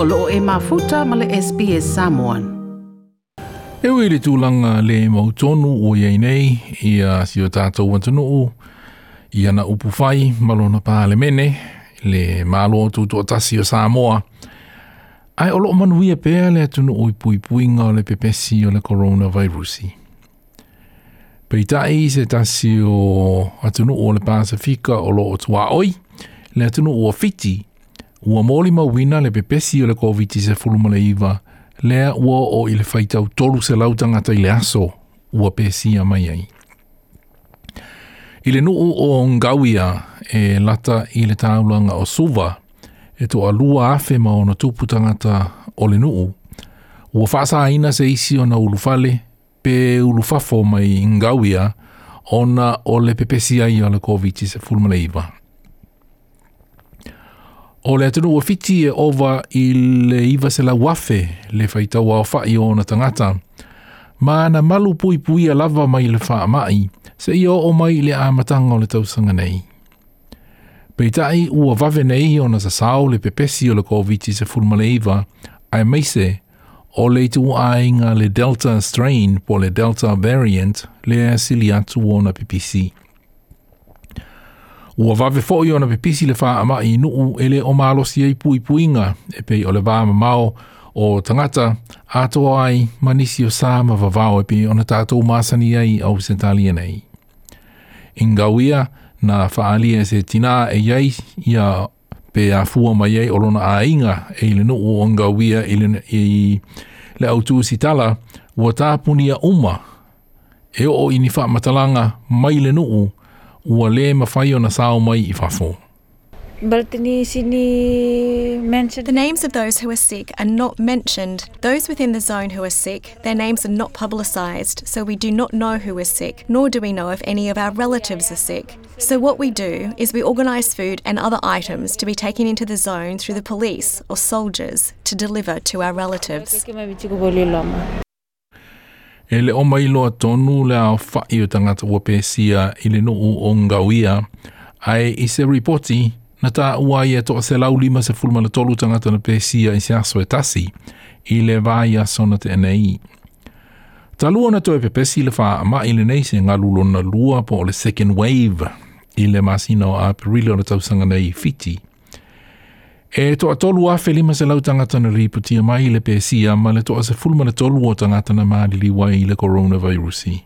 o e mafuta male le SPS Samoan. E wei le tūlanga le mautonu o iei nei i a sio tātou watanuu i ana upu fai malona le mene le malo o tūtu o tasi o Samoa. Ai o loo manuia pēa le atunu o i pui puinga o le pepesi o le coronavirusi. Peitai se tasi o atunu o le pāsa fika o loo tua oi le atunu o fiti ua moli mawina le pepesi o le COVID-19 iwa, lea ua o i le whaitau tolu se lau tangata i le aso ua pesi a mai ai. I le nuu o Ngawia e lata i le taulanga o Suva, e to alua afe ma ona tupu tangata o le nuu, ua whaasa aina se isi ona ulufale, pe ulufafo mai Ngawia, ona o le pepesi ai o le COVID-19 iwa. O le atunu o fiti e owa i le iwa se la wafe le whaitaua o fa'i o na tangata. Ma na malu pui pui a lava mai le wha mai, se i o mai le amatanga o le tausanga nei. Pei tai ua wawe nei o na sasau le pepesi o le covid se fulma le iwa, ai meise, o le itu ainga le Delta strain po le Delta variant le asili atu o na PPC. PPC. Ua vave fo ona pe pisi le faa ama i nuu ele o malo si ei pui puinga e pei o le vama mao o tangata ato ai manisi o sā ma vavao e pei ona tātou māsani ai au se nei. nei. Ingawia na faalia e se tina e iei ia pe a fua mai ei olona a inga e ili nuu o ngawia ili i le autu si tala ua tāpunia uma e o ini faa matalanga mai le nuu ua le mawhai o na sao mai i whafo. The names of those who are sick are not mentioned. Those within the zone who are sick, their names are not publicised, so we do not know who is sick, nor do we know if any of our relatives are sick. So, what we do is we organise food and other items to be taken into the zone through the police or soldiers to deliver to our relatives. e le o mai loa tonu le a whai o tangata ua pēsia i le nuu o ngawia, ai i se ripoti na tā ua i e toa se lau lima se fulma le tolu tangata na pēsia i se aso e tasi i le vāi sona te enei. Ta lua na toa pepesi le wha ma i le nei se ngā lulo na lua po le second wave i le masino a perilio na tausanga nei fiti. E to a tolu a fe lima se lau tangata na ripu tia mai le pēsia ma le to a se fulma le tolu o tangata na maa li wai le coronavirusi.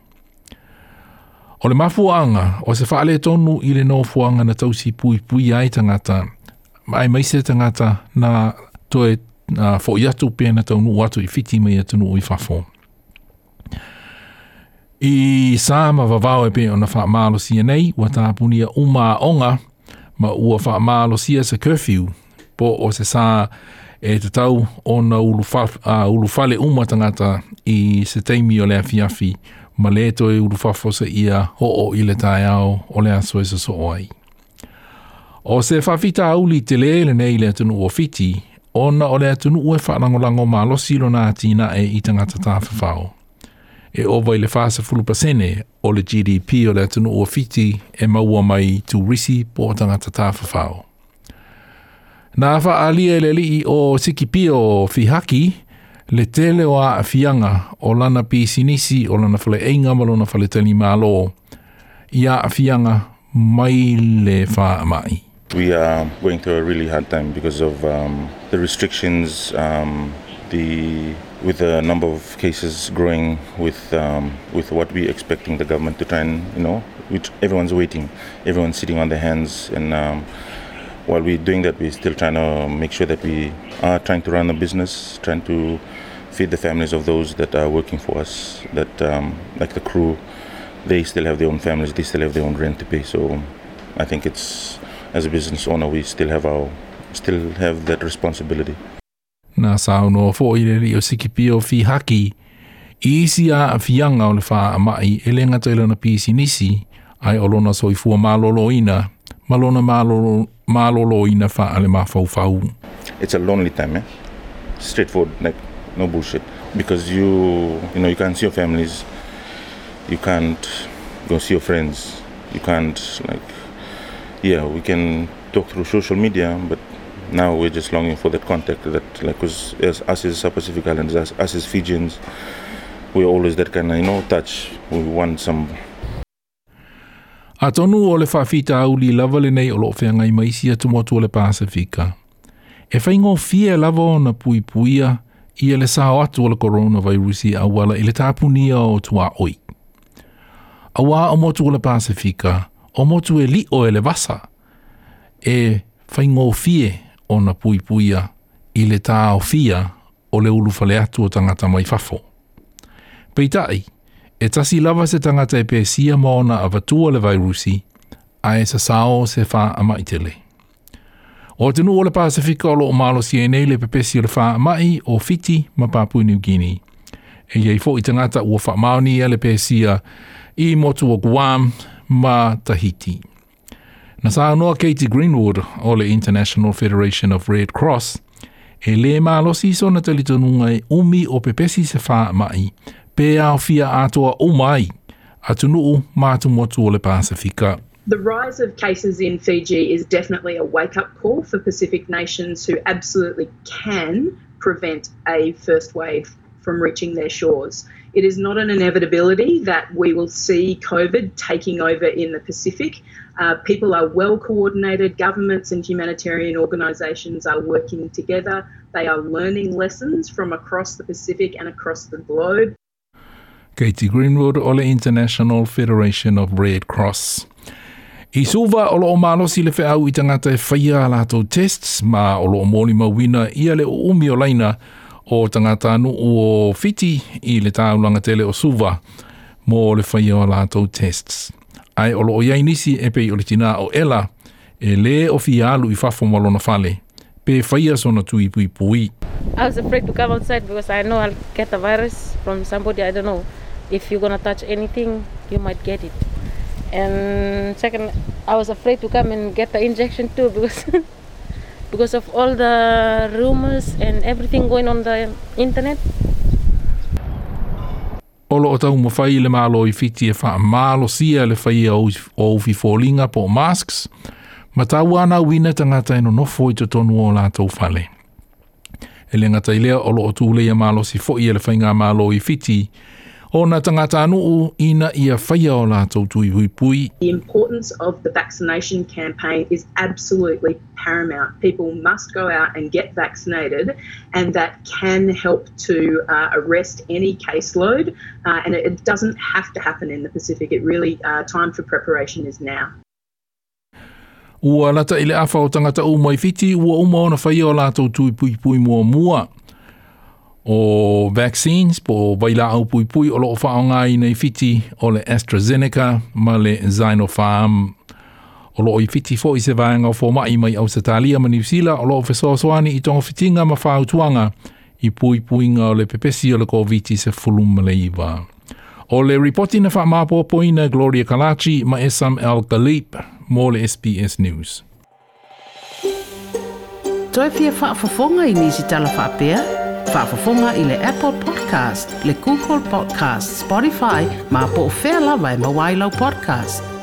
O le mafuanga o se faa le tonu i le nofuanga na tausi pui pui ai tangata ma ai maise tangata na to e na fo yatu pe na tonu watu i fiti mai e tonu i fafo. I sāma vavau e pe o na faa maalo si e nei wa tāpunia umaa onga ma ua faa maalo si e se curfew po o se sā e te tau o na ulufa, uh, ulufale uma i se teimi o lea fiafi ma le to e ulufafo se ia ho o i le tae au o lea soe se so ai. O se fafita auli te leele nei le tunu o fiti, ona o lea tunu ue whanangolango ma lo silo nā tina e i tangata tāwhawhau. E ovai le fāsa fulupa sene o le GDP o lea tunu ua fiti e maua mai tu risi po tangata tāwhawhau. Na o Sikipio Fihaki, le tele o a fianga o lana o lana whale einga whale tani mālo. Ia fianga mai le wha mai. We are going through a really hard time because of um, the restrictions, um, the with the number of cases growing, with um, with what we're expecting the government to try and you know, which everyone's waiting, everyone's sitting on their hands, and um, while we're doing that, we're still trying to make sure that we are trying to run a business, trying to feed the families of those that are working for us. That um, like the crew, they still have their own families, they still have their own rent to pay. So I think it's as a business owner, we still have our still have that responsibility. Nā saunoa fō i reri o Sikipio fi haki. I isi a fianga o le wha a mai e lenga pisi nisi ai mālolo ina. Malona malolo, malolo ina fa ale It's a lonely time, eh? Straightforward, like no bullshit. Because you, you know, you can't see your families. You can't go see your friends. You can't like, yeah, we can talk through social media, but now we're just longing for that contact. That like, cause as us as South Pacific Islanders, as us as Fijians, we're always that kind of you know touch. We want some A tonu o le whawhita au li lava le nei o lo whenga i maisi a tumotu o le Pasifika. E whaingo fie lava o na pui puia i le sao atu o le coronavirusi a wala i le tāpunia o tua oi. A wā o motu o le Pasifika, o motu e li o e le vasa, e whaingo fie o na pui puia i le tā o fia o le ulu fale atu o tangata mai fafo. Peitai, e tasi lava se tangata e pēsia mō na avatua le vairusi, a e sa sao se wha ama i tele. O te nu o le Pasifika o lo o malo si e nei le pepesi le wha ama i o fiti ma Papua niu gini. E iei fo i tangata ua wha maoni e le pēsia i motu o Guam ma Tahiti. Na sa anoa Katie Greenwood o le International Federation of Red Cross, e le malo si sona talitonunga e umi o pepesi se wha ama mai, atoa o mai Pasifika. The rise of cases in Fiji is definitely a wake up call for Pacific nations who absolutely can prevent a first wave from reaching their shores. It is not an inevitability that we will see COVID taking over in the Pacific. Uh, people are well coordinated, governments and humanitarian organisations are working together. They are learning lessons from across the Pacific and across the globe. Katie Greenwood o le International Federation of Red Cross. I suva o lo o malosi le fe au i tangata e whaia a lātou tests, ma o lo o mōni mawina ia le o umi o laina o tangata anu o fiti i le ulanga tele o suva mō le whaia a lātou tests. Ai o lo o iainisi e pei o le tina o ela e le o fi alu i fafo malona fale pe whaia sona tui pui pui. I was afraid to come outside because I know I'll get the virus from somebody I don't know if you're gonna touch anything, you might get it. And second, I was afraid to come and get the injection too because because of all the rumors and everything going on the internet. Olo o tau mawhai le mālo i fiti e wha mālo sia le whai e a o uwhi fōlinga po masks, ma tau ana wina tangata eno nofo i te tonu o lātou whale. E le lea olo o tūle mālo si fōi e le whai ngā mālo i fiti, o na tangata anu ina ia whaia o lātou tui hui pui. The importance of the vaccination campaign is absolutely paramount. People must go out and get vaccinated and that can help to uh, arrest any caseload uh, and it, it doesn't have to happen in the Pacific. It really, uh, time for preparation is now. Ua lata ile afa o tangata o mai ua uma ona whaia o lātou tui pui pui mua mua o vaccines po bailao pui pui o loo whaonga i nei fiti o le AstraZeneca ma le Sinopharm. O loo i fiti fo i se vaenga o fōmai mai au satalia ma New Zealand o loo whesoasoani i tonga fitinga ma whautuanga i pui pui nga o le pepesi o le COVID se fulum maleiva. O le reporti na whamāpōpoina Gloria Kalachi ma Esam El Galip mō le SBS News. Toi fia whaafafonga i nisi tala pia. faafofoga i le apple podcast le google podcast spotify ma po o fea lava e mauā i podcast